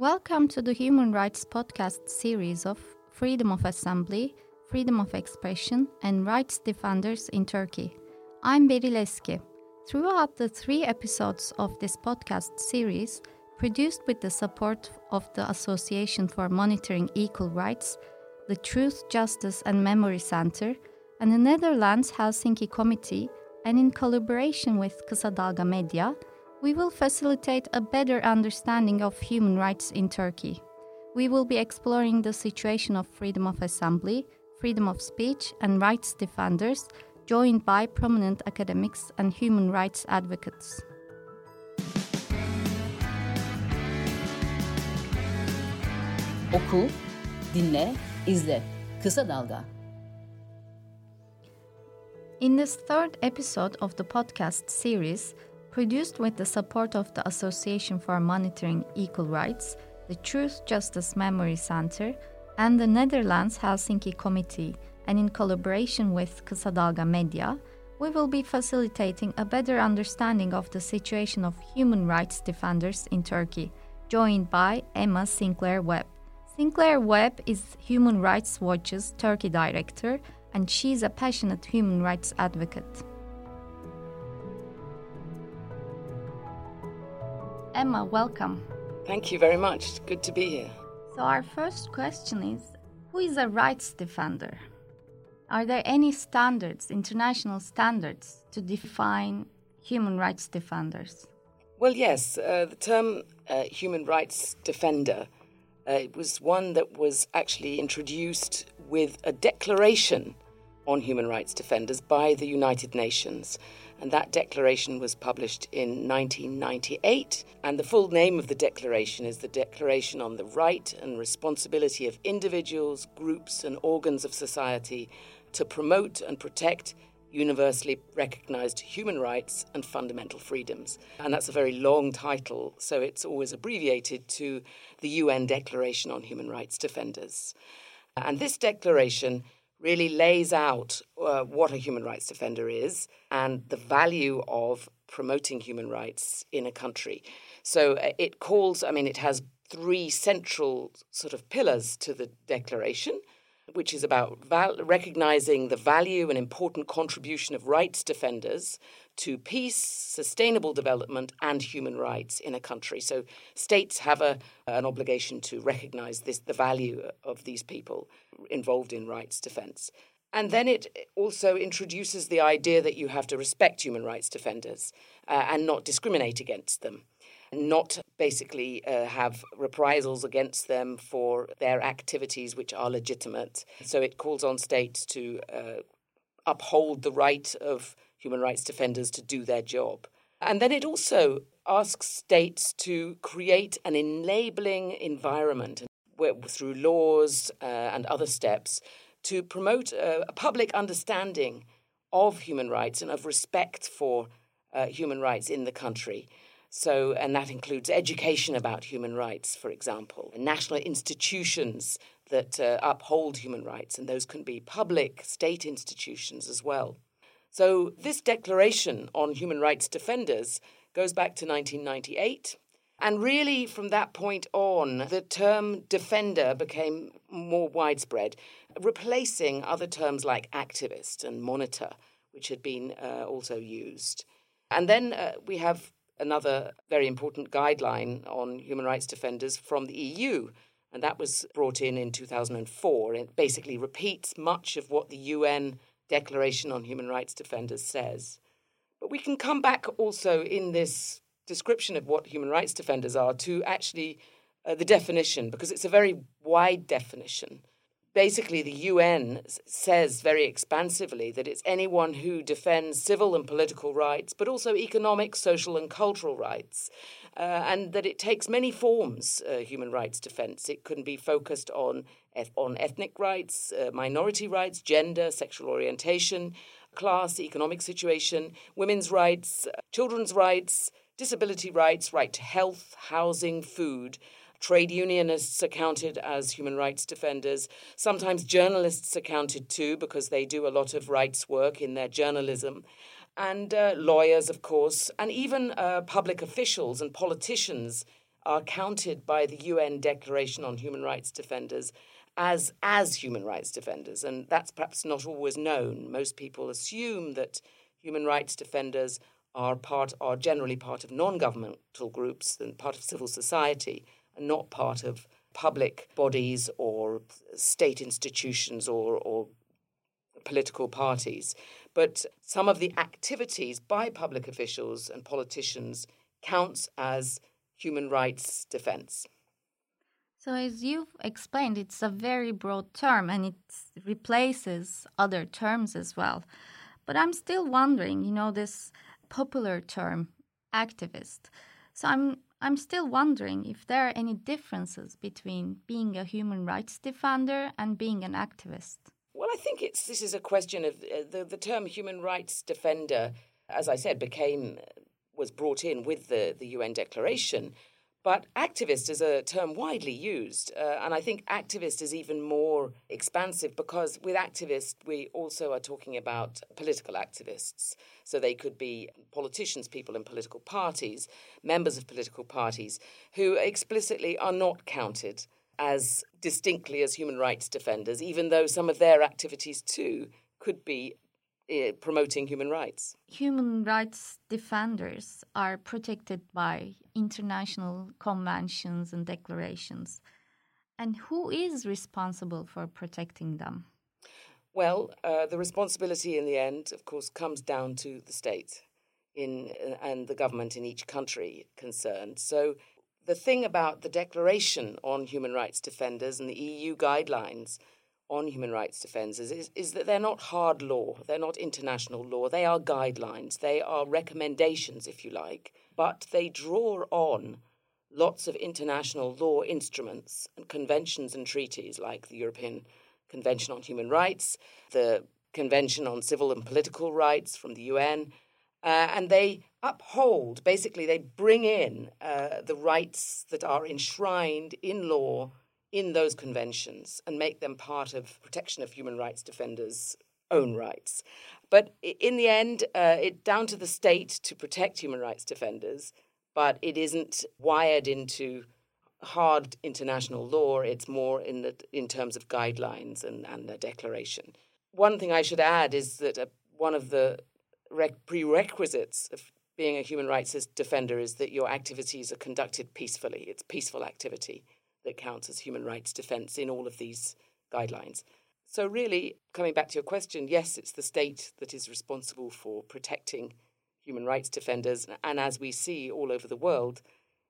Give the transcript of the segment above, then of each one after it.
Welcome to the Human Rights Podcast series of Freedom of Assembly, Freedom of Expression, and Rights Defenders in Turkey. I'm Beril Eski. Throughout the three episodes of this podcast series, produced with the support of the Association for Monitoring Equal Rights, the Truth, Justice and Memory Center, and the Netherlands Helsinki Committee, and in collaboration with Kısa Dalga Media, we will facilitate a better understanding of human rights in Turkey. We will be exploring the situation of freedom of assembly, freedom of speech, and rights defenders, joined by prominent academics and human rights advocates. Oku, dinle, izle. Kısa Dalga. In this third episode of the podcast series, produced with the support of the Association for Monitoring Equal Rights, the Truth, Justice, Memory Center, and the Netherlands Helsinki Committee, and in collaboration with Kısa Dalga Media, we will be facilitating a better understanding of the situation of human rights defenders in Turkey, joined by Emma Sinclair Webb. Sinclair Webb is Human Rights Watch's Turkey director, and she's a passionate human rights advocate. Emma, welcome. Thank you very much. It's Good to be here. So, our first question is Who is a rights defender? Are there any standards, international standards, to define human rights defenders? Well, yes. Uh, the term uh, human rights defender uh, was one that was actually introduced with a declaration on human rights defenders by the United Nations. And that declaration was published in 1998. And the full name of the declaration is the Declaration on the Right and Responsibility of Individuals, Groups, and Organs of Society to Promote and Protect universally recognized human rights and fundamental freedoms. And that's a very long title, so it's always abbreviated to the UN Declaration on Human Rights Defenders. And this declaration really lays out uh, what a human rights defender is and the value of promoting human rights in a country. So uh, it calls, I mean, it has three central sort of pillars to the declaration, which is about val- recognizing the value and important contribution of rights defenders to peace, sustainable development, and human rights in a country. So states have a, an obligation to recognize this, the value of these people involved in rights defense. And then it also introduces the idea that you have to respect human rights defenders uh, and not discriminate against them, not basically uh, have reprisals against them for their activities which are legitimate. So it calls on states to uh, uphold the right of human rights defenders to do their job. And then it also asks states to create an enabling environment through laws uh, and other steps to promote a, a, public understanding of human rights and of respect for uh, human rights in the country. So, and that includes education about human rights, for example, national institutions that uh, uphold human rights, and those can be public state institutions as well. So, this declaration on human rights defenders goes back to 1998. And really, from that point on, the term defender became more widespread, replacing other terms like activist and monitor, which had been uh, also used. And then uh, we have another very important guideline on human rights defenders from the EU, and that was brought in in 2004. It basically repeats much of what the UN Declaration on Human Rights Defenders says. But we can come back also in this description of what human rights defenders are to actually uh, the definition, because it's a very wide definition. Basically, the UN says very expansively that it's anyone who defends civil and political rights, but also economic, social, and cultural rights, uh, and that it takes many forms, uh, human rights defense. It can be focused on, on ethnic rights, uh, minority rights, gender, sexual orientation, class, economic situation, women's rights, uh, children's rights, disability rights, right to health, housing, food. Trade unionists are counted as human rights defenders. Sometimes journalists are counted too because they do a lot of rights work in their journalism. And uh, lawyers, of course, and even uh, public officials and politicians are counted by the UN Declaration on Human Rights Defenders as as human rights defenders, and that's perhaps not always known. Most people assume that human rights defenders are part are generally part of non-governmental groups and part of civil society, and not part of public bodies or state institutions or, or political parties. But some of the activities by public officials and politicians counts as human rights defense. So, as you've explained, it's a very broad term and it replaces other terms as well. But I'm still wondering, you know, this popular term, activist. So, I'm I'm still wondering if there are any differences between being a human rights defender and being an activist. Well, I think it's this is a question of uh, the the term human rights defender, as I said, became was brought in with the the UN Declaration. But activist is a term widely used, uh, and I think activist is even more expansive because with activist, we also are talking about political activists. So they could be politicians, people in political parties, members of political parties, who explicitly are not counted as distinctly as human rights defenders, even though some of their activities too could be uh, promoting human rights. Human rights defenders are protected by international conventions and declarations. And who is responsible for protecting them? Well, uh, the responsibility in the end, of course, comes down to the state in, and the government in each country concerned. So, the thing about the Declaration on Human Rights Defenders and the EU guidelines on human rights defenders is, is that they're not hard law, they're not international law, they are guidelines, they are recommendations, if you like, but they draw on lots of international law instruments and conventions and treaties like the European Convention on Human Rights, the Convention on Civil and Political Rights from the UN, uh, and they uphold, basically, they bring in uh, the rights that are enshrined in law in those conventions and make them part of protection of human rights defenders' own rights. But in the end, uh, it's down to the state to protect human rights defenders, but it isn't wired into hard international law. It's more in the in terms of guidelines and, and the declaration. One thing I should add is that uh, one of the rec- prerequisites of being a human rights defender is that your activities are conducted peacefully. It's peaceful activity that counts as human rights defense in all of these guidelines. So, really, coming back to your question, yes, it's the state that is responsible for protecting human rights defenders. And as we see all over the world,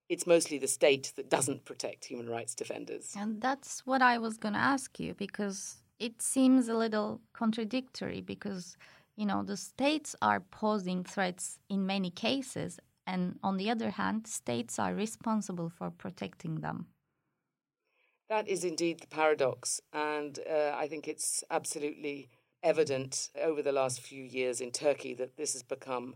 it's mostly the state that doesn't protect human rights defenders. And that's what I was going to ask you because it seems a little contradictory because, you know, the states are posing threats in many cases. And on the other hand, states are responsible for protecting them. That is indeed the paradox. And uh, I think it's absolutely evident over the last few years in Turkey that this has become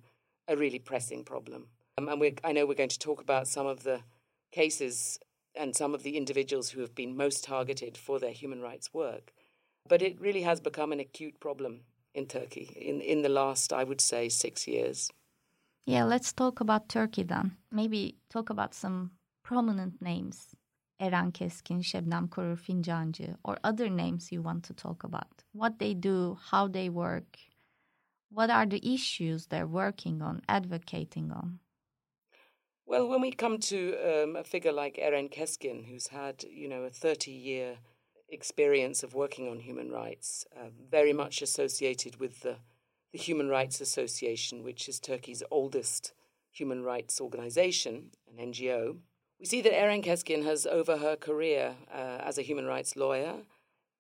a really pressing problem. Um, and I know we're going to talk about some of the cases and some of the individuals who have been most targeted for their human rights work. But it really has become an acute problem in Turkey in, in the last, I would say, six years. Yeah, let's talk about Turkey then. Maybe talk about some prominent names Eren Keskin, Şebnem Korur Fincancı, or other names you want to talk about? What they do, how they work, what are the issues they're working on, advocating on? Well, when we come to um, a figure like Eren Keskin, who's had, you know, a 30-year experience of working on human rights, uh, very much associated with the, the Human Rights Association, which is Turkey's oldest human rights organization, an NGO, we see that Eren Keskin has, over her career uh, as a human rights lawyer,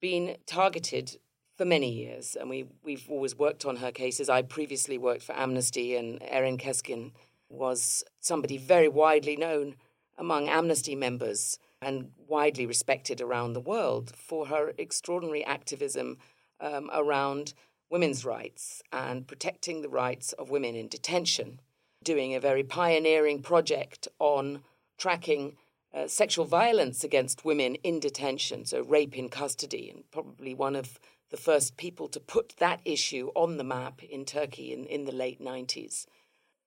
been targeted for many years, and we, we've always worked on her cases. I previously worked for Amnesty, and Eren Keskin was somebody very widely known among Amnesty members and widely respected around the world for her extraordinary activism um, around women's rights and protecting the rights of women in detention, doing a very pioneering project on tracking uh, sexual violence against women in detention, so rape in custody, and probably one of the first people to put that issue on the map in Turkey in, in the late 90s.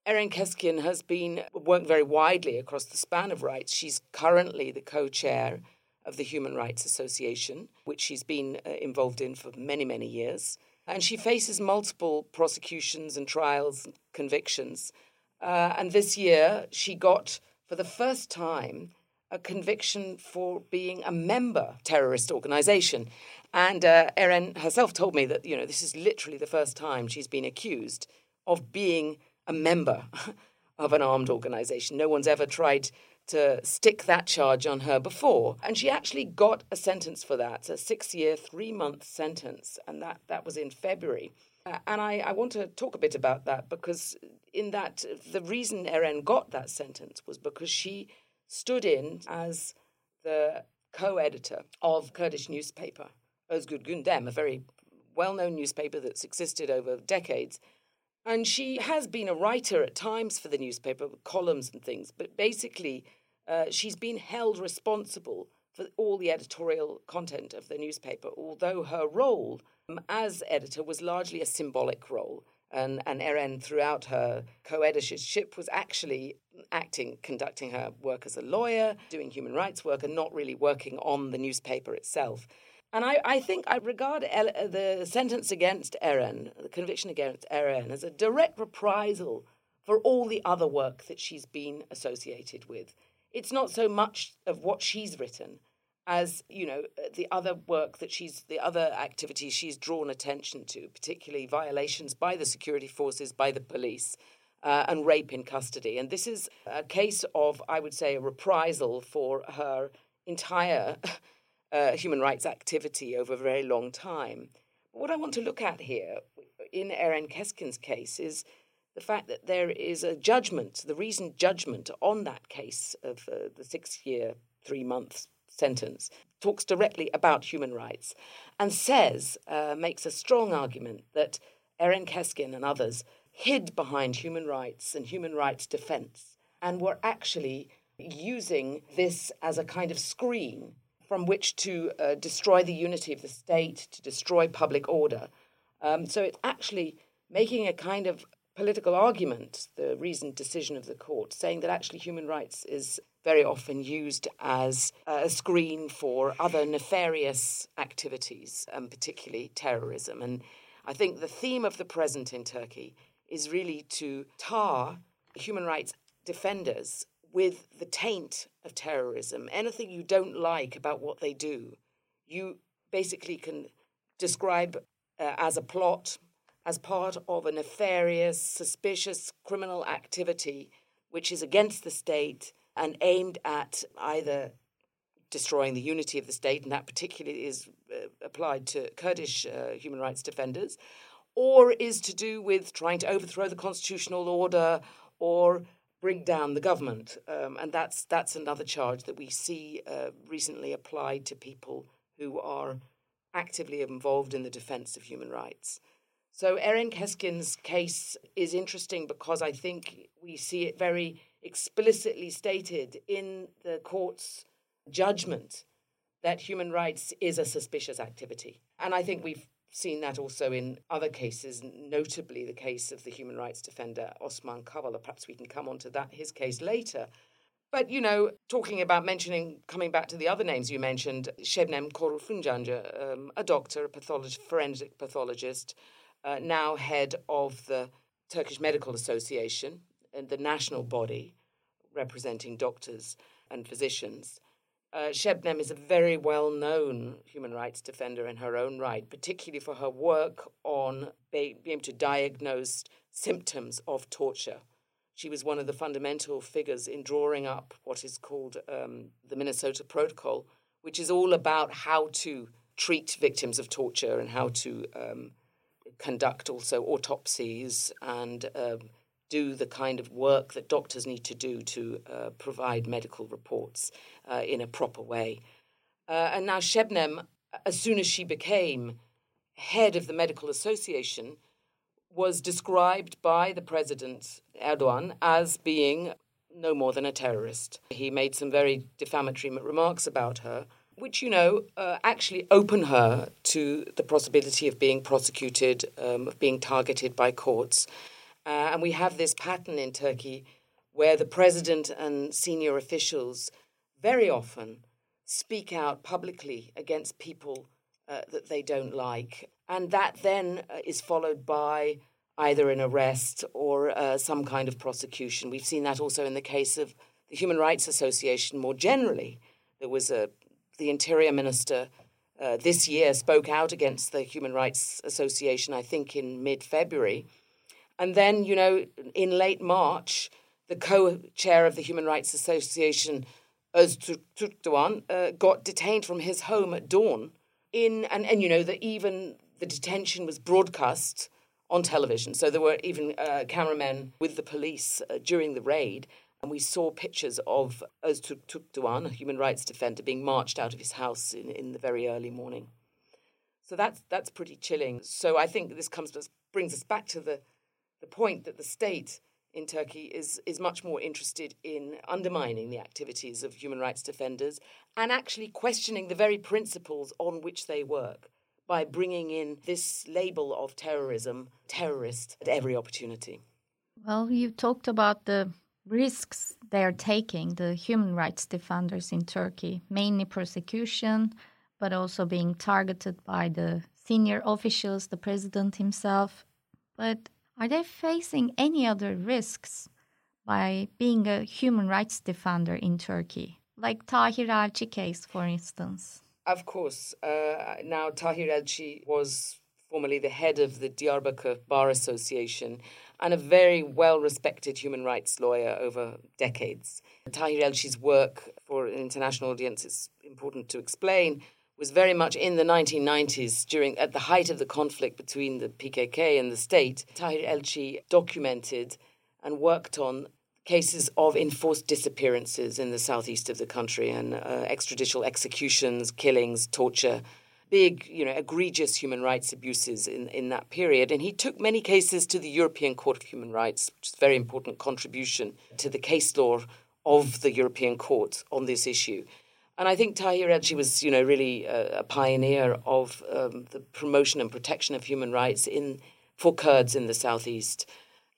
Eren Keskin has been worked very widely across the span of rights. She's currently the co-chair of the Human Rights Association, which she's been uh, involved in for many, many years. And she faces multiple prosecutions and trials and convictions. Uh, and this year, she got, for the first time, a conviction for being a member terrorist organization. And uh, Eren herself told me that, you know, this is literally the first time she's been accused of being a member of an armed organization. No one's ever tried to stick that charge on her before. And she actually got a sentence for that, a six year, three month sentence. And that, that was in February. Uh, and I, I want to talk a bit about that because, in that, the reason Eren got that sentence was because she stood in as the co editor of Kurdish newspaper, Özgür Gündem, a very well known newspaper that's existed over decades. And she has been a writer at times for the newspaper, columns and things, but basically, uh, she's been held responsible for all the editorial content of the newspaper, although her role Um, as editor was largely a symbolic role. And, and Eren, throughout her co editorship, was actually acting, conducting her work as a lawyer, doing human rights work, and not really working on the newspaper itself. And I, I think I regard El- the sentence against Eren, the conviction against Eren, as a direct reprisal for all the other work that she's been associated with. It's not so much of what she's written as you know the other work that she's the other activities she's drawn attention to particularly violations by the security forces by the police uh, and rape in custody and this is a case of i would say a reprisal for her entire uh, human rights activity over a very long time. But what I want to look at here in Eren Keskin's case is the fact that there is a judgment, the recent judgment on that case of uh, the six year, three months sentence, talks directly about human rights and says, uh, makes a strong argument that Eren Keskin and others hid behind human rights and human rights defense and were actually using this as a kind of screen from which to uh, destroy the unity of the state, to destroy public order. Um, so it's actually making a kind of political argument, the reasoned decision of the court, saying that actually human rights is very often used as a screen for other nefarious activities, and particularly terrorism. And I think the theme of the present in Turkey is really to tar human rights defenders with the taint of terrorism, anything you don't like about what they do, you basically can describe uh, as a plot, as part of a nefarious, suspicious criminal activity which is against the state and aimed at either destroying the unity of the state, and that particularly is uh, applied to Kurdish uh, human rights defenders, or is to do with trying to overthrow the constitutional order or bring down the government. Um, and that's, that's another charge that we see uh, recently applied to people who are actively involved in the defense of human rights. So Eren Keskin's case is interesting because I think we see it very explicitly stated in the court's judgment that human rights is a suspicious activity. And I think we've seen that also in other cases, notably the case of the human rights defender Osman Kavala. Perhaps we can come on to that his case later. But you know, talking about mentioning, coming back to the other names you mentioned, Şebnem Korur um, a doctor, a pathologist, forensic pathologist, uh, now head of the Turkish Medical Association, and the national body representing doctors and physicians. Uh, Şebnem is a very well known human rights defender in her own right, particularly for her work on being able to diagnose symptoms of torture. She was one of the fundamental figures in drawing up what is called um, the Minnesota Protocol, which is all about how to treat victims of torture and how to um, conduct also autopsies and um, do the kind of work that doctors need to do to uh, provide medical reports uh, in a proper way. Uh, and now Şebnem, as soon as she became head of the Medical Association, was described by the president, Erdogan, as being no more than a terrorist. He made some very defamatory remarks about her, which, you know, uh, actually open her to the possibility of being prosecuted, um, of being targeted by courts. Uh, and we have this pattern in Turkey where the president and senior officials very often speak out publicly against people uh, that they don't like. And that then uh, is followed by either an arrest or uh, some kind of prosecution. We've seen that also in the case of the Human Rights Association more generally. There was a the Interior Minister uh, this year spoke out against the Human Rights Association, I think in mid February. And then, you know, in late March, the co chair of the Human Rights Association, Öztürk uh, got detained from his home at dawn. In, and, and, you know, that even the detention was broadcast on television. So there were even uh, cameramen with the police uh, during the raid. And we saw pictures of Öztürk Doğan, a human rights defender, being marched out of his house in, in the very early morning. So that's, that's pretty chilling. So I think this comes brings us back to the, the point that the state in Turkey is, is much more interested in undermining the activities of human rights defenders and actually questioning the very principles on which they work by bringing in this label of terrorism, terrorist, at every opportunity. Well, you talked about the risks they are taking, the human rights defenders in Turkey, mainly persecution, but also being targeted by the senior officials, the president himself. But are they facing any other risks by being a human rights defender in Turkey? Like Tahir Elçi case, for instance. Of course. Uh, now, Tahir Elçi was formerly the head of the Diyarbakir Bar Association and a very well respected human rights lawyer over decades. Tahir Elçi's work for an international audience, is important to explain, was very much in the 1990s during at the height of the conflict between the PKK and the state. Tahir Elçi documented and worked on cases of enforced disappearances in the southeast of the country and uh, extrajudicial executions, killings, torture big, you know, egregious human rights abuses in, in that period. And he took many cases to the European Court of Human Rights, which is a very important contribution to the case law of the European Court on this issue. And I think Tahir Elçi was, you know, really a, a pioneer of um, the promotion and protection of human rights in for Kurds in the southeast.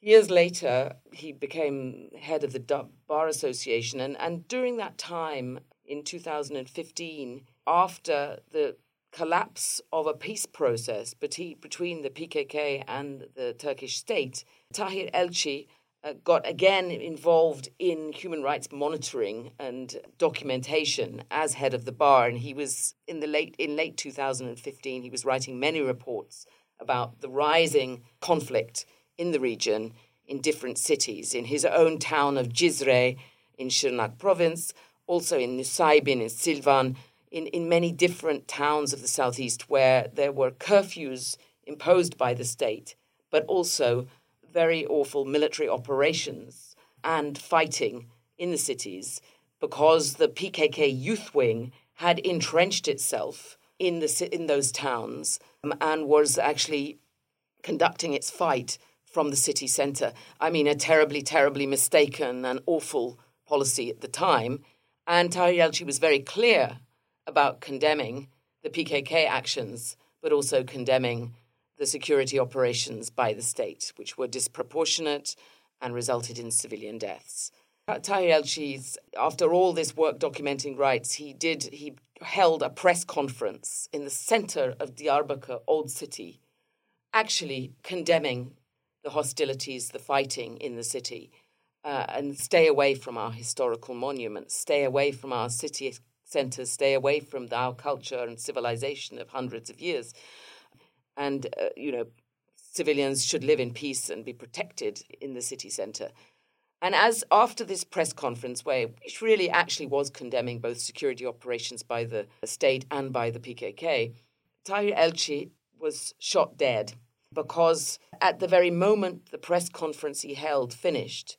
Years later, he became head of the Bar Association, and, and during that time in 2015, after the collapse of a peace process between the PKK and the Turkish state, Tahir Elçi uh, got again involved in human rights monitoring and documentation as head of the bar. And he was in the late in late 2015 he was writing many reports about the rising conflict in the region in different cities in his own town of Jizre in Şırnak province also in Nusaybin in Silvan in, in many different towns of the southeast where there were curfews imposed by the state, but also very awful military operations and fighting in the cities because the PKK youth wing had entrenched itself in the in those towns um, and was actually conducting its fight from the city center. I mean, a terribly, terribly mistaken and awful policy at the time. And Tahir was very clear about condemning the PKK actions, but also condemning the security operations by the state, which were disproportionate and resulted in civilian deaths. Tahir after all this work documenting rights, he did he held a press conference in the center of Diyarbakir, old city, actually condemning the hostilities, the fighting in the city, uh, and stay away from our historical monuments, stay away from our city centers stay away from our culture and civilization of hundreds of years. And, uh, you know, civilians should live in peace and be protected in the city center. And as after this press conference, where which really actually was condemning both security operations by the state and by the PKK, Tahir Elçi was shot dead because at the very moment the press conference he held finished,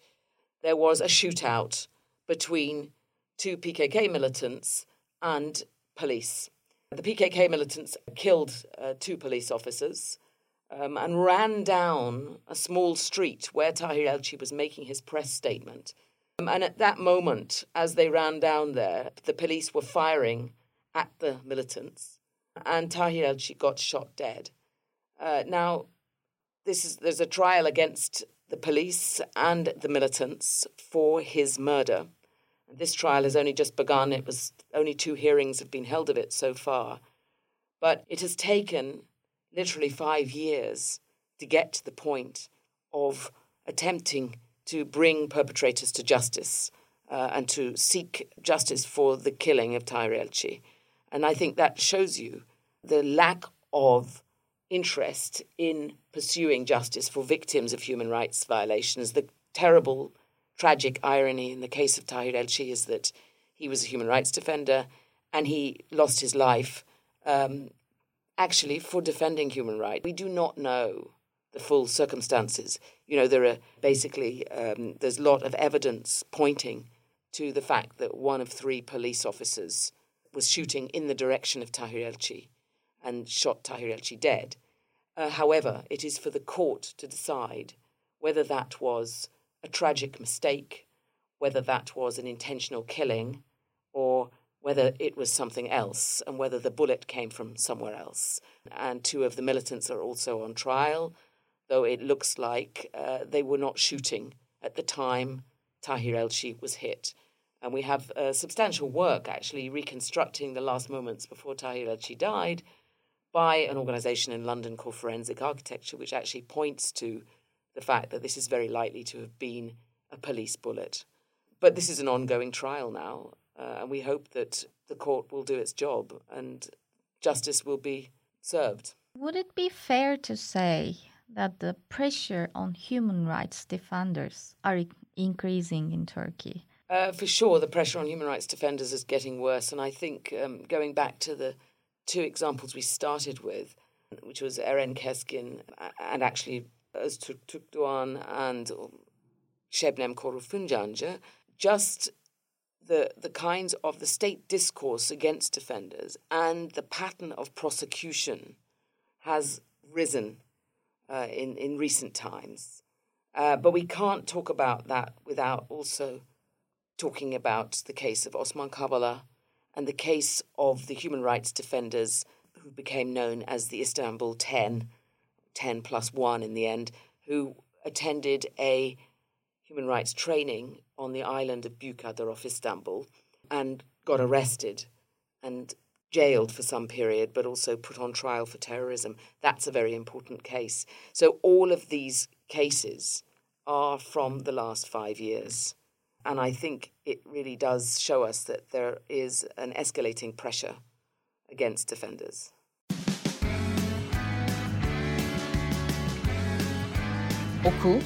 there was a shootout between two PKK militants and police. The PKK militants killed uh, two police officers um, and ran down a small street where Tahir Elçi was making his press statement. Um, and at that moment, as they ran down there, the police were firing at the militants, and Tahir Elçi got shot dead. Uh, now, this is there's a trial against the police and the militants for his murder. This trial has only just begun. It was only two hearings have been held of it so far. But it has taken literally five years to get to the point of attempting to bring perpetrators to justice uh, and to seek justice for the killing of Elçi. And I think that shows you the lack of interest in pursuing justice for victims of human rights violations. The terrible, tragic irony in the case of Tahir Elçi is that he was a human rights defender and he lost his life um, actually for defending human rights. We do not know the full circumstances. You know, there are basically, um, there's a lot of evidence pointing to the fact that one of three police officers was shooting in the direction of Tahir Elçi and shot Tahir Elçi dead. Uh, however, it is for the court to decide whether that was a tragic mistake, whether that was an intentional killing, or whether it was something else, and whether the bullet came from somewhere else. And two of the militants are also on trial, though it looks like uh, they were not shooting at the time Tahir Elçi was hit. And we have uh, substantial work actually reconstructing the last moments before Tahir Elçi died by an organization in London called Forensic Architecture, which actually points to the fact that this is very likely to have been a police bullet. But this is an ongoing trial now, uh, and we hope that the court will do its job and justice will be served. Would it be fair to say that the pressure on human rights defenders are increasing in Turkey? Uh, for sure, the pressure on human rights defenders is getting worse, and I think um, going back to the two examples we started with, which was Eren Keskin and actually Öztürk Doğan and Şebnem Korur Fincancı, just the, the kinds of the state discourse against defenders and the pattern of prosecution has risen uh, in, in recent times. Uh, but we can't talk about that without also talking about the case of Osman Kavala and the case of the human rights defenders who became known as the Istanbul 10, 10 plus 1 in the end, who attended a human rights training on the island of Büyükada off Istanbul and got arrested and jailed for some period, but also put on trial for terrorism. That's a very important case. So all of these cases are from the last five years. And I think it really does show us that there is an escalating pressure against defenders. Oku,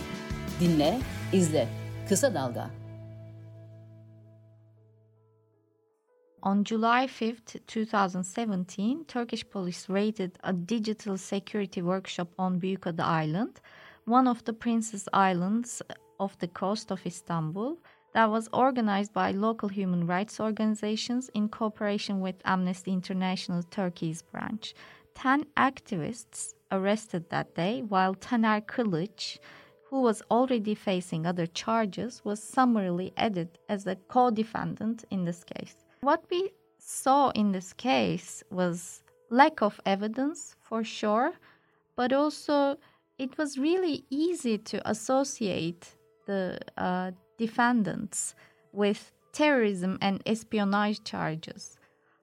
dinle, izle. Kısa Dalga. On July 5th, 2017, Turkish police raided a digital security workshop on Büyükada Island, one of the Princess Islands off the coast of Istanbul, that was organized by local human rights organizations in cooperation with Amnesty International Turkey's branch. 10 activists arrested that day, while Taner Kılıç, who was already facing other charges, was summarily added as a co defendant in this case. What we saw in this case was lack of evidence for sure, but also it was really easy to associate the uh, defendants with terrorism and espionage charges.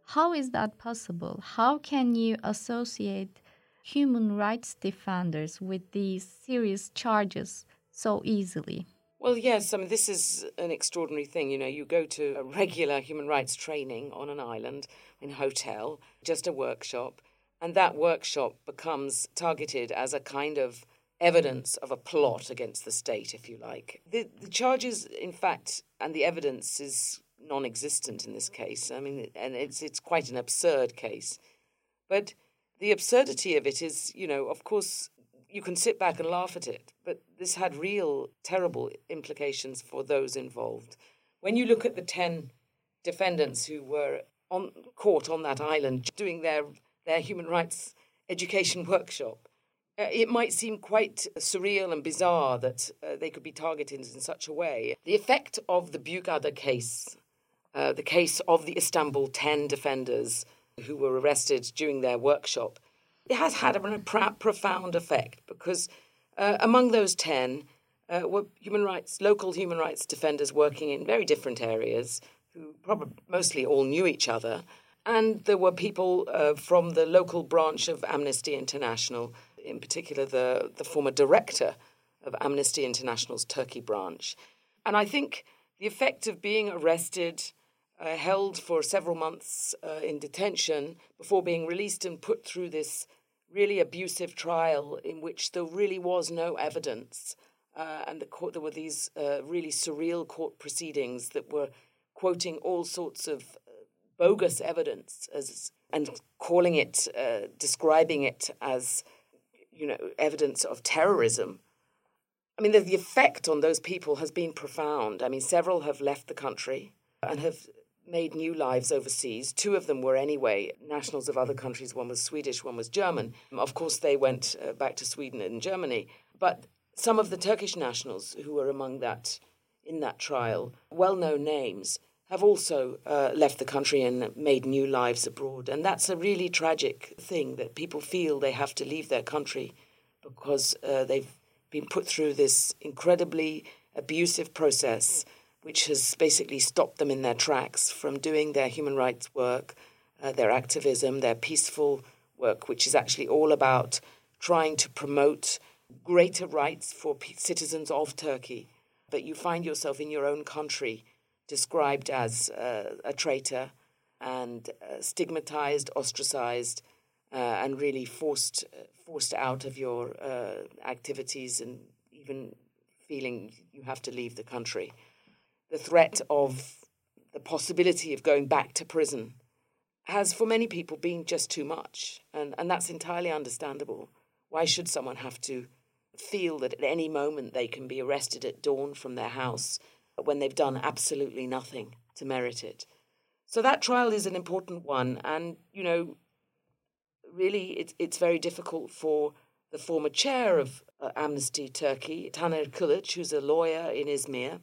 How is that possible? How can you associate human rights defenders with these serious charges so easily? Well, yes, I mean, this is an extraordinary thing. You know, you go to a regular human rights training on an island, in a hotel, just a workshop, and that workshop becomes targeted as a kind of evidence of a plot against the state, if you like. The, the charges, in fact, and the evidence is non existent in this case. I mean, and it's, it's quite an absurd case. But the absurdity of it is, you know, of course, you can sit back and laugh at it, but this had real terrible implications for those involved. When you look at the 10 defendants who were on court on that island doing their, their human rights education workshop, uh, it might seem quite surreal and bizarre that uh, they could be targeted in such a way. The effect of the Büyükada case, uh, the case of the Istanbul 10 defenders who were arrested during their workshop, it has had a profound effect because uh, among those 10, uh, were human rights, local human rights defenders working in very different areas who probably mostly all knew each other. And there were people uh, from the local branch of Amnesty International, in particular the, the former director of Amnesty International's Turkey branch. And I think the effect of being arrested, uh, held for several months uh, in detention before being released and put through this really abusive trial in which there really was no evidence. Uh, and the court, there were these uh, really surreal court proceedings that were quoting all sorts of uh, bogus evidence as and calling it, uh, describing it as, you know, evidence of terrorism. I mean, the, the effect on those people has been profound. I mean, several have left the country and have made new lives overseas. Two of them were anyway nationals of other countries. One was Swedish, one was German. Of course, they went uh, back to Sweden and Germany. But some of the Turkish nationals who were among that in that trial, well-known names, have also uh, left the country and made new lives abroad. And that's a really tragic thing that people feel they have to leave their country because uh, they've been put through this incredibly abusive process which has basically stopped them in their tracks from doing their human rights work, uh, their activism, their peaceful work, which is actually all about trying to promote greater rights for p- citizens of Turkey. But you find yourself in your own country described as uh, a traitor and uh, stigmatized, ostracized, uh, and really forced uh, forced out of your uh, activities and even feeling you have to leave the country the threat of the possibility of going back to prison has for many people been just too much. And, and that's entirely understandable. Why should someone have to feel that at any moment they can be arrested at dawn from their house when they've done absolutely nothing to merit it? So that trial is an important one. And, you know, really it, it's very difficult for the former chair of uh, Amnesty Turkey, Taner Kılıç, who's a lawyer in Izmir,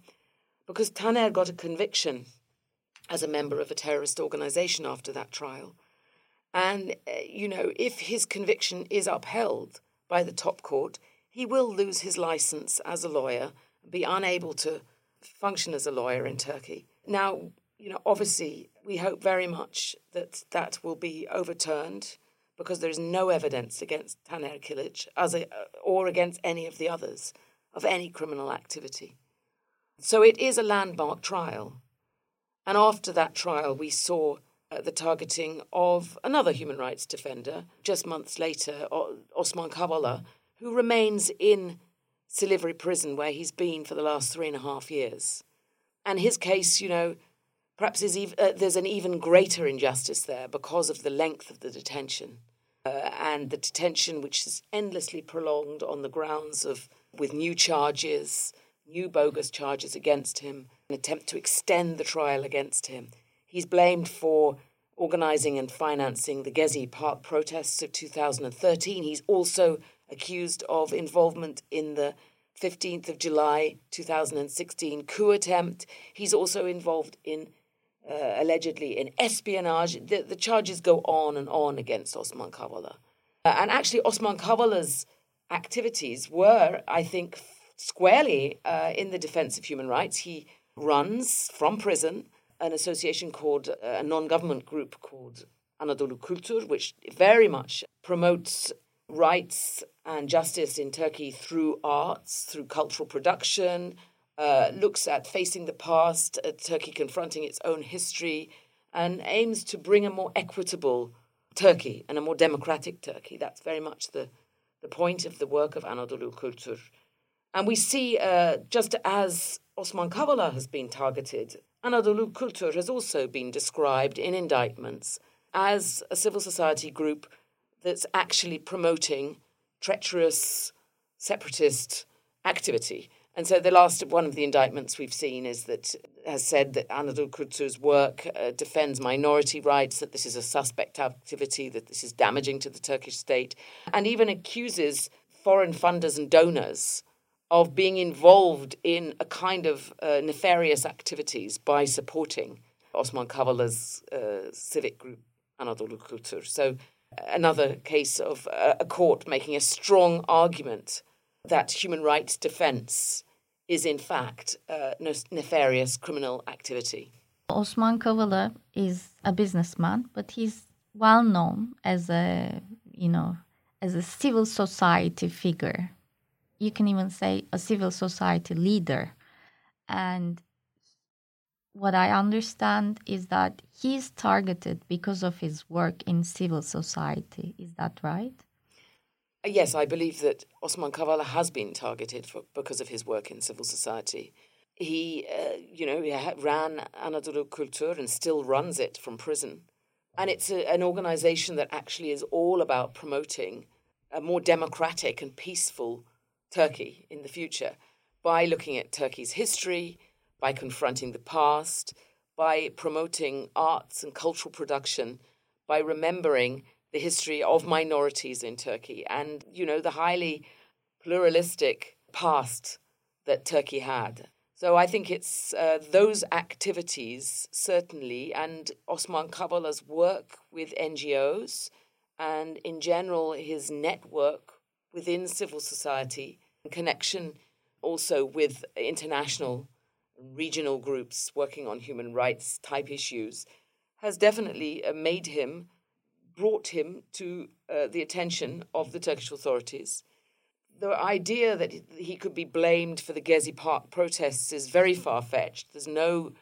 because Taner got a conviction as a member of a terrorist organization after that trial. And, uh, you know, if his conviction is upheld by the top court, he will lose his license as a lawyer, be unable to function as a lawyer in Turkey. Now, you know, obviously, we hope very much that that will be overturned because there is no evidence against Taner Kilic as a, or against any of the others of any criminal activity. So it is a landmark trial. And after that trial, we saw uh, the targeting of another human rights defender just months later, o- Osman Kavala, who remains in Silivri prison where he's been for the last three and a half years. And his case, you know, perhaps is ev- uh, there's an even greater injustice there because of the length of the detention. Uh, and the detention, which is endlessly prolonged on the grounds of with new charges, new bogus charges against him, an attempt to extend the trial against him. He's blamed for organising and financing the Gezi Park protests of 2013. He's also accused of involvement in the 15th of July 2016 coup attempt. He's also involved in uh, allegedly in espionage. The, the, charges go on and on against Osman Kavala. Uh, and actually, Osman Kavala's activities were, I think, squarely uh, in the defense of human rights. He runs from prison an association called, uh, a non government group called Anadolu Kültür, which very much promotes rights and justice in Turkey through arts, through cultural production, uh, looks at facing the past, at Turkey confronting its own history, and aims to bring a more equitable Turkey and a more democratic Turkey. That's very much the, the point of the work of Anadolu Kültür. And we see, uh, just as Osman Kavala has been targeted, Anadolu Kültür has also been described in indictments as a civil society group that's actually promoting treacherous separatist activity. And so the last one of the indictments we've seen is that has said that Anadolu Kültür's work uh, defends minority rights, that this is a suspect activity, that this is damaging to the Turkish state, and even accuses foreign funders and donors of being involved in a kind of uh, nefarious activities by supporting Osman Kavala's uh, civic group, Anadolu Kültür. So, another case of a court making a strong argument that human rights defense is in fact uh, nefarious criminal activity. Osman Kavala is a businessman, but he's well known as a, you know, as a civil society figure. You can even say a civil society leader. And what I understand is that he's targeted because of his work in civil society. Is that right? Yes, I believe that Osman Kavala has been targeted for, because of his work in civil society. He, uh, you know, ran Anadolu Kultur and still runs it from prison. And it's a, an organization that actually is all about promoting a more democratic and peaceful Turkey in the future by looking at Turkey's history, by confronting the past, by promoting arts and cultural production, by remembering the history of minorities in Turkey and, you know, the highly pluralistic past that Turkey had. So I think it's uh, those activities, certainly, and Osman Kavala's work with NGOs, and in general, his network within civil society, connection also with international regional groups working on human rights type issues, has definitely uh, made him brought him to uh, the attention of the Turkish authorities. The idea that he could be blamed for the Gezi Park protests is very far fetched. There's no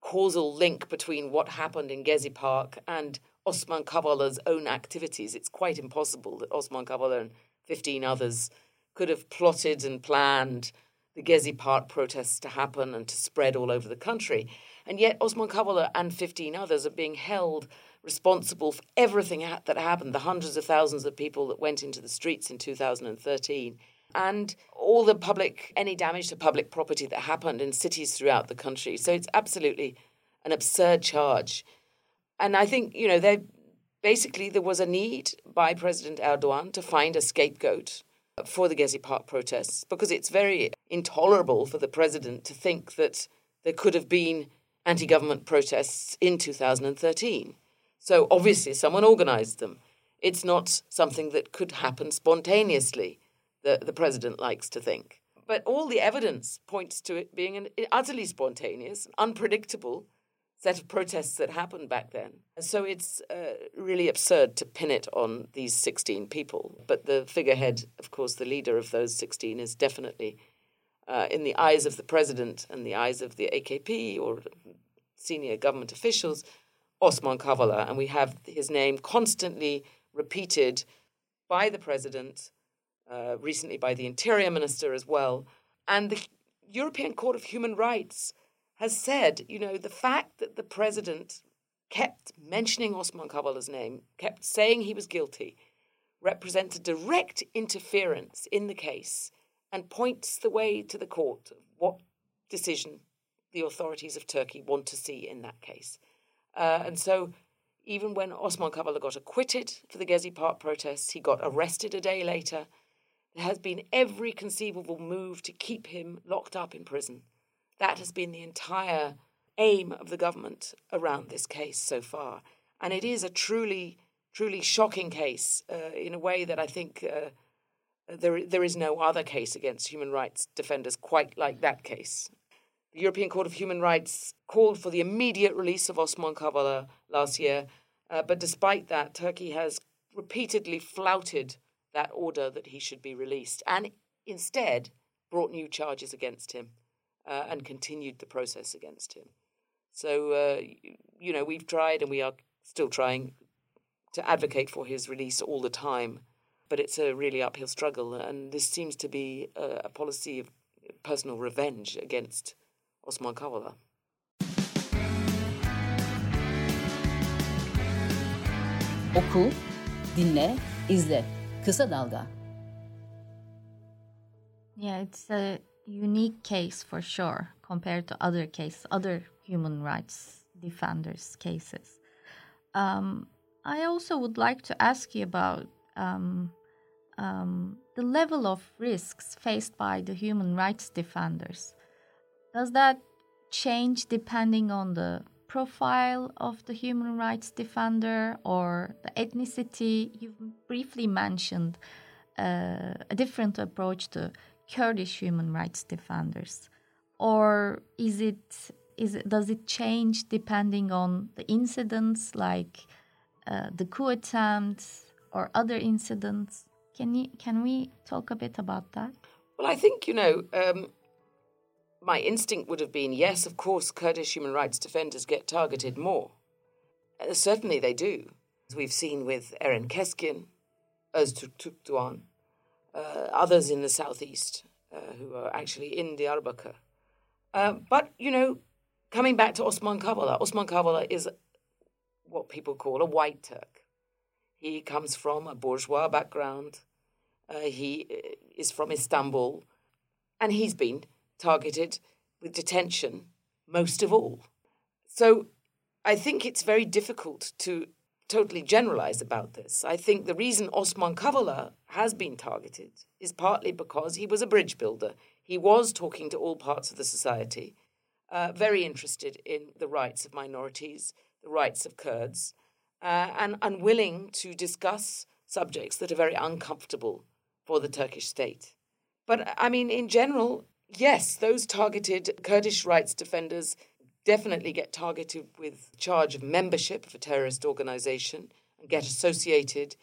causal link between what happened in Gezi Park and Osman Kavala's own activities. It's quite impossible that Osman Kavala and 15 others could have plotted and planned the Gezi Park protests to happen and to spread all over the country. And yet, Osman Kavala and 15 others are being held responsible for everything that happened, the hundreds of thousands of people that went into the streets in 2013, and all the public, any damage to public property that happened in cities throughout the country. So it's absolutely an absurd charge. And I think, you know, they basically there was a need by President Erdogan to find a scapegoat for the Gezi Park protests because it's very intolerable for the president to think that there could have been anti government protests in 2013. So obviously, someone organized them. It's not something that could happen spontaneously, the, the president likes to think. But all the evidence points to it being an utterly spontaneous, unpredictable set of protests that happened back then. So it's uh, really absurd to pin it on these 16 people. But the figurehead, of course, the leader of those 16 is definitely, uh, in the eyes of the president and the eyes of the AKP or senior government officials, Osman Kavala, and we have his name constantly repeated by the president, uh, recently by the interior minister as well. And the European Court of Human Rights has said, you know, the fact that the president kept mentioning Osman Kavala's name, kept saying he was guilty, represents a direct interference in the case and points the way to the court what decision the authorities of Turkey want to see in that case. Uh, and so, even when Osman Kavala got acquitted for the Gezi Park protests, he got arrested a day later. There has been every conceivable move to keep him locked up in prison. That has been the entire aim of the government around this case so far. And it is a truly, truly shocking case uh, in a way that I think uh, there, there is no other case against human rights defenders quite like that case. The European Court of Human Rights called for the immediate release of Osman Kavala last year, uh, but despite that, Turkey has repeatedly flouted that order that he should be released and instead brought new charges against him uh, and continued the process against him. So, uh, you know, we've tried and we are still trying to advocate for his release all the time, but it's a really uphill struggle. And this seems to be a, a policy of personal revenge against Osman Kavala. Oku, dinle, izle. Kısa Dalga. Yeah, it's a unique case for sure compared to other cases, other human rights defenders' cases. Um, I also would like to ask you about um, um, the level of risks faced by the human rights defenders. Does that change depending on the profile of the human rights defender or the ethnicity? You've briefly mentioned uh, a different approach to Kurdish human rights defenders, or is it is it, does it change depending on the incidents like uh, the coup attempt or other incidents? Can you can we talk a bit about that? Well, I think you know. Um, my instinct would have been yes, of course, Kurdish human rights defenders get targeted more. Uh, certainly they do. As we've seen with Eren Keskin, Öztürk Doğan, uh, others in the southeast uh, who are actually in Diyarbakir. Uh, but, you know, coming back to Osman Kavala, Osman Kavala is what people call a white Turk. He comes from a bourgeois background. Uh, he uh, is from Istanbul. And he's been targeted with detention most of all. So I think it's very difficult to totally generalize about this. I think the reason Osman Kavala has been targeted is partly because he was a bridge builder. He was talking to all parts of the society, uh, very interested in the rights of minorities, the rights of Kurds, uh, and unwilling to discuss subjects that are very uncomfortable for the Turkish state. But I mean, in general, yes, those targeted Kurdish rights defenders definitely get targeted with charge of membership of a terrorist organization and get associated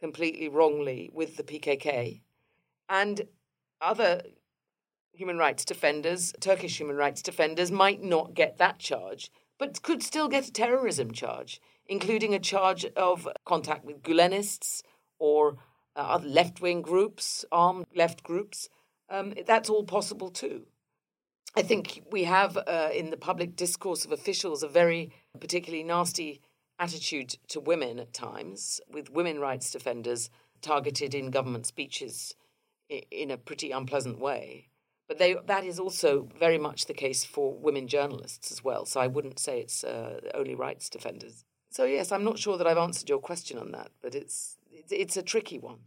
completely wrongly with the PKK. And other human rights defenders, Turkish human rights defenders, might not get that charge, but could still get a terrorism charge, including a charge of contact with Gulenists or uh, other left wing groups, armed left groups. Um, that's all possible too. I think we have uh, in the public discourse of officials a very particularly nasty attitude to women at times, with women rights defenders targeted in government speeches in a pretty unpleasant way. But they, that is also very much the case for women journalists as well. So I wouldn't say it's uh, only rights defenders. So yes, I'm not sure that I've answered your question on that, but it's it's, it's a tricky one.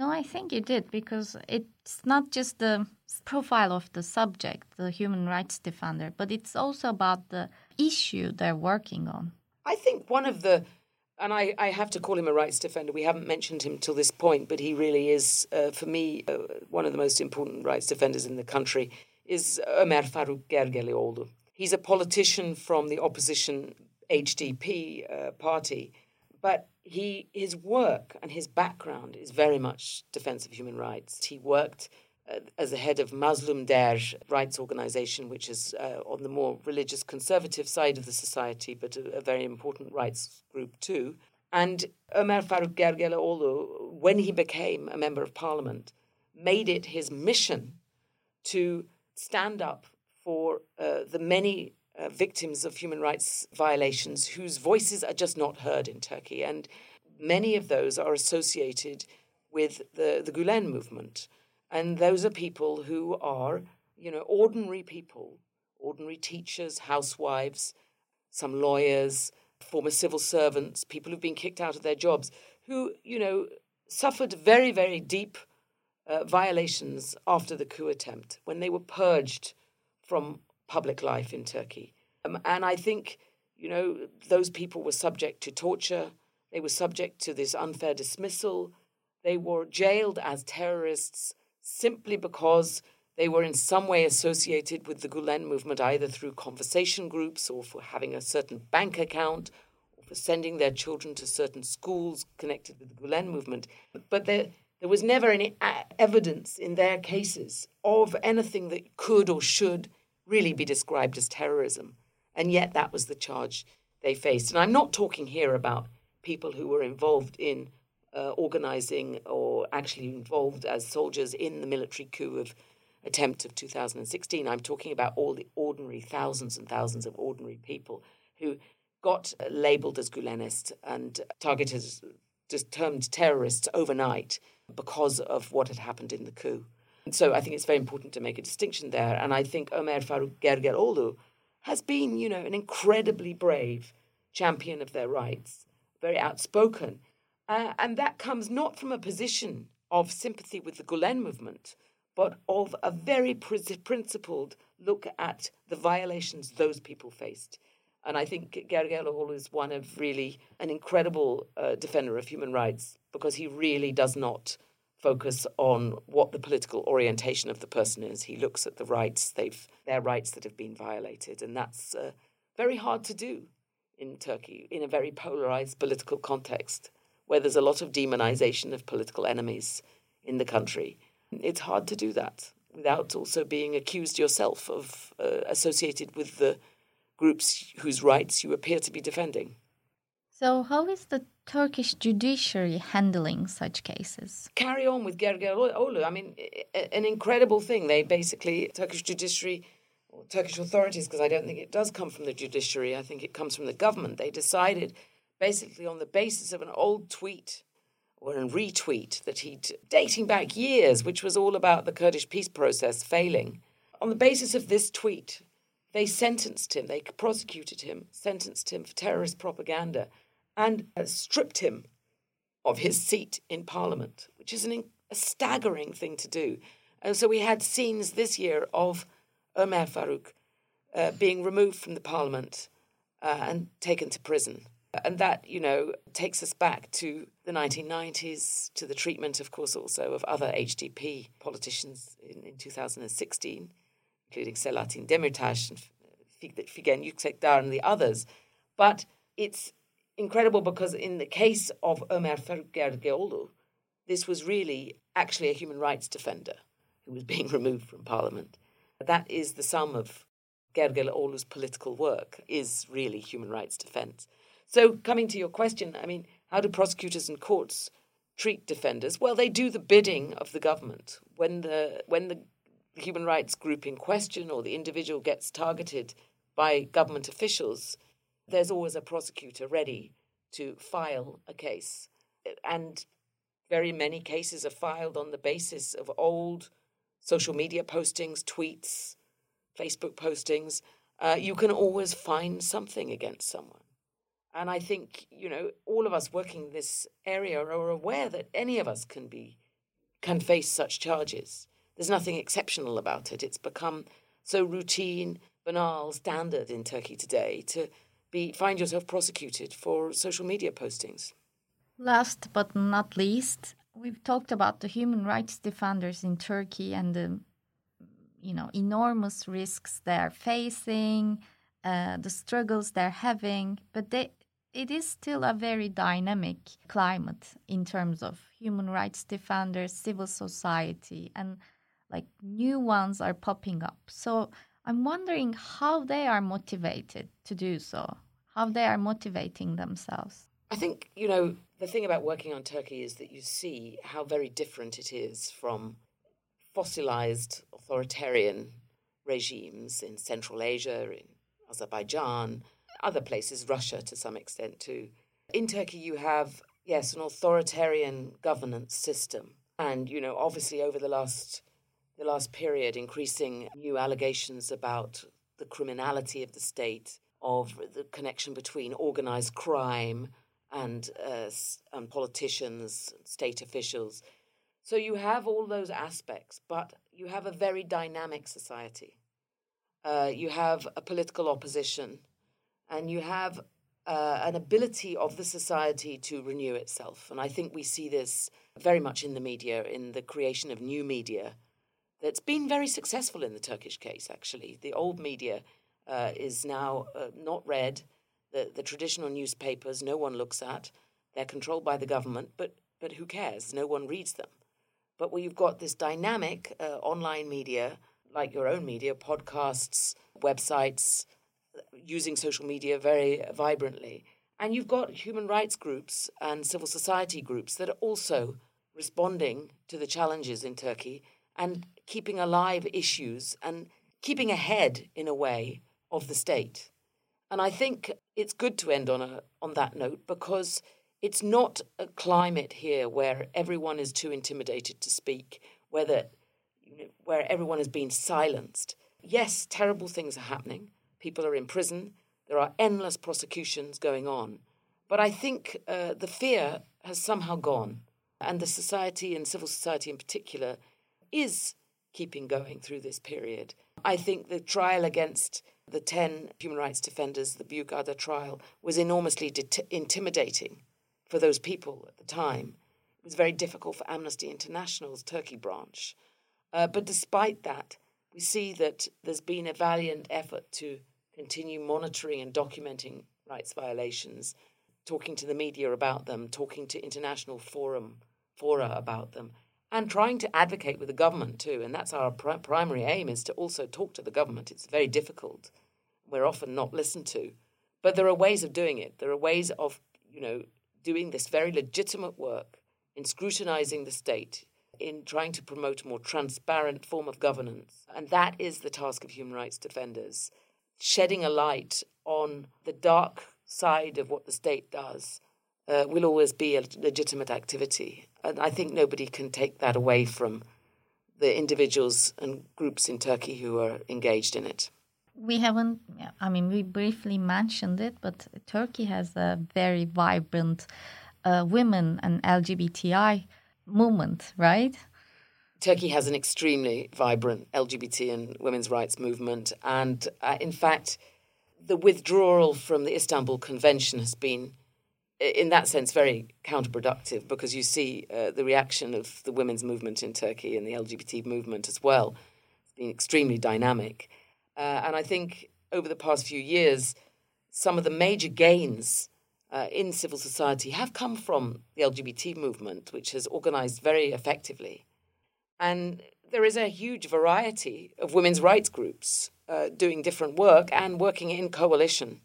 No, I think you did because it's not just the profile of the subject, the human rights defender, but it's also about the issue they're working on. I think one of the, and I, I have to call him a rights defender. We haven't mentioned him till this point, but he really is, uh, for me, uh, one of the most important rights defenders in the country. Is Ömer Faruk Gergerlioğlu. He's a politician from the opposition HDP uh, party, but he his work and his background is very much defense of human rights. He worked uh, as the head of Mazlum Der rights organization, which is uh, on the more religious conservative side of the society, but a, a very important rights group too. And Ömer Faruk Gergerlioğlu, when he became a member of parliament, made it his mission to stand up for uh, the many uh, victims of human rights violations whose voices are just not heard in Turkey. And many of those are associated with the, the Gulen movement. And those are people who are, you know, ordinary people, ordinary teachers, housewives, some lawyers, former civil servants, people who've been kicked out of their jobs, who, you know, suffered very, very deep uh, violations after the coup attempt when they were purged from public life in Turkey. Um, and I think, you know, those people were subject to torture, they were subject to this unfair dismissal, they were jailed as terrorists simply because they were in some way associated with the Gulen movement, either through conversation groups or for having a certain bank account or for sending their children to certain schools connected with the Gulen movement. But there, there was never any evidence in their cases of anything that could or should really be described as terrorism. And yet that was the charge they faced. And I'm not talking here about people who were involved in uh, organizing or actually involved as soldiers in the military coup of attempt of 2016. I'm talking about all the ordinary thousands and thousands of ordinary people who got labeled as Gulenists and targeted as termed terrorists overnight because of what had happened in the coup. And so I think it's very important to make a distinction there. And I think Ömer Faruk Gergerlioğlu has been, you know, an incredibly brave champion of their rights, very outspoken. Uh, and that comes not from a position of sympathy with the Gulen movement, but of a very principled look at the violations those people faced. And I think Gergerlioğlu is one of really an incredible uh, defender of human rights because he really does not focus on what the political orientation of the person is. He looks at the rights they've their rights that have been violated, and that's uh, very hard to do in Turkey in a very polarized political context where there's a lot of demonization of political enemies in the country. It's hard to do that without also being accused yourself of uh, associated with the groups whose rights you appear to be defending. So, how is the Turkish judiciary handling such cases? Carry on with Gergeroglu. I mean, an incredible thing. They basically, Turkish judiciary or Turkish authorities, because I don't think it does come from the judiciary, I think it comes from the government. They decided basically on the basis of an old tweet or a retweet that he'd dating back years, which was all about the Kurdish peace process failing. On the basis of this tweet, they sentenced him, they prosecuted him, sentenced him for terrorist propaganda and stripped him of his seat in Parliament, which is an, a staggering thing to do. And so we had scenes this year of Ömer Faruk uh, being removed from the Parliament uh, and taken to prison. And that, you know, takes us back to the 1990s, to the treatment, of course, also of other HDP politicians in, in 2016, including Selahattin Demirtas and Figen Yüksekdağ and the others. But it's incredible because in the case of Ömer Faruk Gergeroglu, this was really actually a human rights defender who was being removed from parliament. That is the sum of Gergeroglu's political work is really human rights defense. So coming to your question, I mean, how do prosecutors and courts treat defenders? Well, they do the bidding of the government. When the when the human rights group in question or the individual gets targeted by government officials, there's always a prosecutor ready to file a case. And very many cases are filed on the basis of old social media postings, tweets, Facebook postings. Uh, you can always find something against someone. And I think, you know, all of us working in this area are aware that any of us can be can face such charges. There's nothing exceptional about it. It's become so routine, banal, standard in Turkey today to be find yourself prosecuted for social media postings. Last but not least, we've talked about the human rights defenders in Turkey and the you know enormous risks they're facing, uh, the struggles they're having, but they it is still a very dynamic climate in terms of human rights defenders, civil society, and like new ones are popping up. So I'm wondering how they are motivated to do so, how they are motivating themselves. I think, you know, the thing about working on Turkey is that you see how very different it is from fossilized authoritarian regimes in Central Asia, in Azerbaijan, other places, Russia to some extent too. In Turkey, you have, yes, an authoritarian governance system. And, you know, obviously over the last the last period, increasing new allegations about the criminality of the state, of the connection between organized crime and, uh, and politicians, state officials. So you have all those aspects, but you have a very dynamic society. Uh, you have a political opposition, and you have uh, an ability of the society to renew itself. And I think we see this very much in the media, in the creation of new media that's been very successful in the Turkish case, actually. The old media uh, is now uh, not read. The, the traditional newspapers, no one looks at. They're controlled by the government, but, but who cares? No one reads them. But where you've got this dynamic uh, online media, like your own media, podcasts, websites, using social media very vibrantly. And you've got human rights groups and civil society groups that are also responding to the challenges in Turkey and keeping alive issues and keeping ahead, in a way, of the state. And I think it's good to end on, a, on that note because it's not a climate here where everyone is too intimidated to speak, whether, where everyone has been silenced. Yes, terrible things are happening. People are in prison. There are endless prosecutions going on. But I think uh, the fear has somehow gone. And the society and civil society in particular is keeping going through this period. I think the trial against the 10 human rights defenders, the Büyükada trial, was enormously intimidating for those people at the time. it was very difficult for Amnesty International's Turkey branch. Uh, but despite that, we see that there's been a valiant effort to continue monitoring and documenting rights violations, talking to the media about them, talking to international forum fora about them, and trying to advocate with the government too. And that's our pri- primary aim is to also talk to the government. It's very difficult. We're often not listened to, but there are ways of doing it. There are ways of you know doing this very legitimate work in scrutinizing the state, in trying to promote a more transparent form of governance. And that is the task of human rights defenders, shedding a light on the dark side of what the state does. Uh, will always be a legitimate activity. And I think nobody can take that away from the individuals and groups in Turkey who are engaged in it. We haven't, I mean, we briefly mentioned it, but Turkey has a very vibrant uh, women and LGBTI movement, right? Turkey has an extremely vibrant LGBT and women's rights movement. And uh, in fact, the withdrawal from the Istanbul Convention has been, in that sense, very counterproductive because you see uh, the reaction of the women's movement in Turkey and the LGBT movement as well. It's extremely dynamic. Uh, and I think over the past few years, some of the major gains uh, in civil society have come from the LGBT movement, which has organized very effectively. And there is a huge variety of women's rights groups uh, doing different work and working in coalition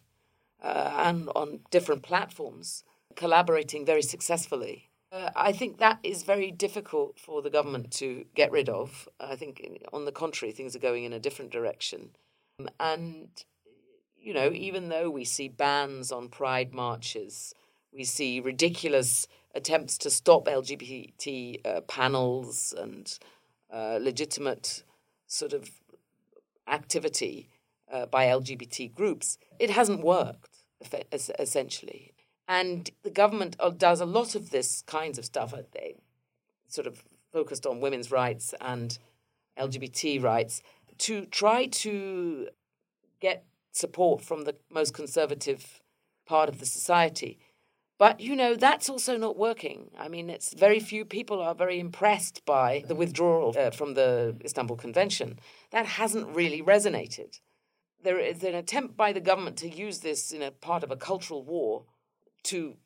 uh, and on different platforms, collaborating very successfully. Uh, I think that is very difficult for the government to get rid of. I think, on the contrary, things are going in a different direction. And you know, even though we see bans on pride marches, we see ridiculous attempts to stop LGBT uh, panels and uh, legitimate sort of activity uh, by LGBT groups, it hasn't worked essentially. And the government uh, does a lot of this kinds of stuff. Uh, they sort of focused on women's rights and LGBT rights to try to get support from the most conservative part of the society. But, you know, that's also not working. I mean, it's very few people are very impressed by the withdrawal uh, from the Istanbul Convention. That hasn't really resonated. There is an attempt by the government to use this in a part of a cultural war to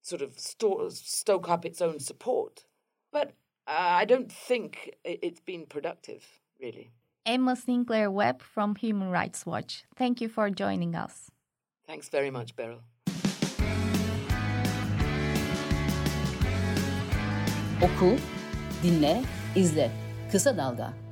sort of store, stoke up its own support. But uh, I don't think it's been productive, really. Emma Sinclair Webb from Human Rights Watch. Thank you for joining us. Thanks very much, Beril. Oku, dinle, izle. Kısa Dalga.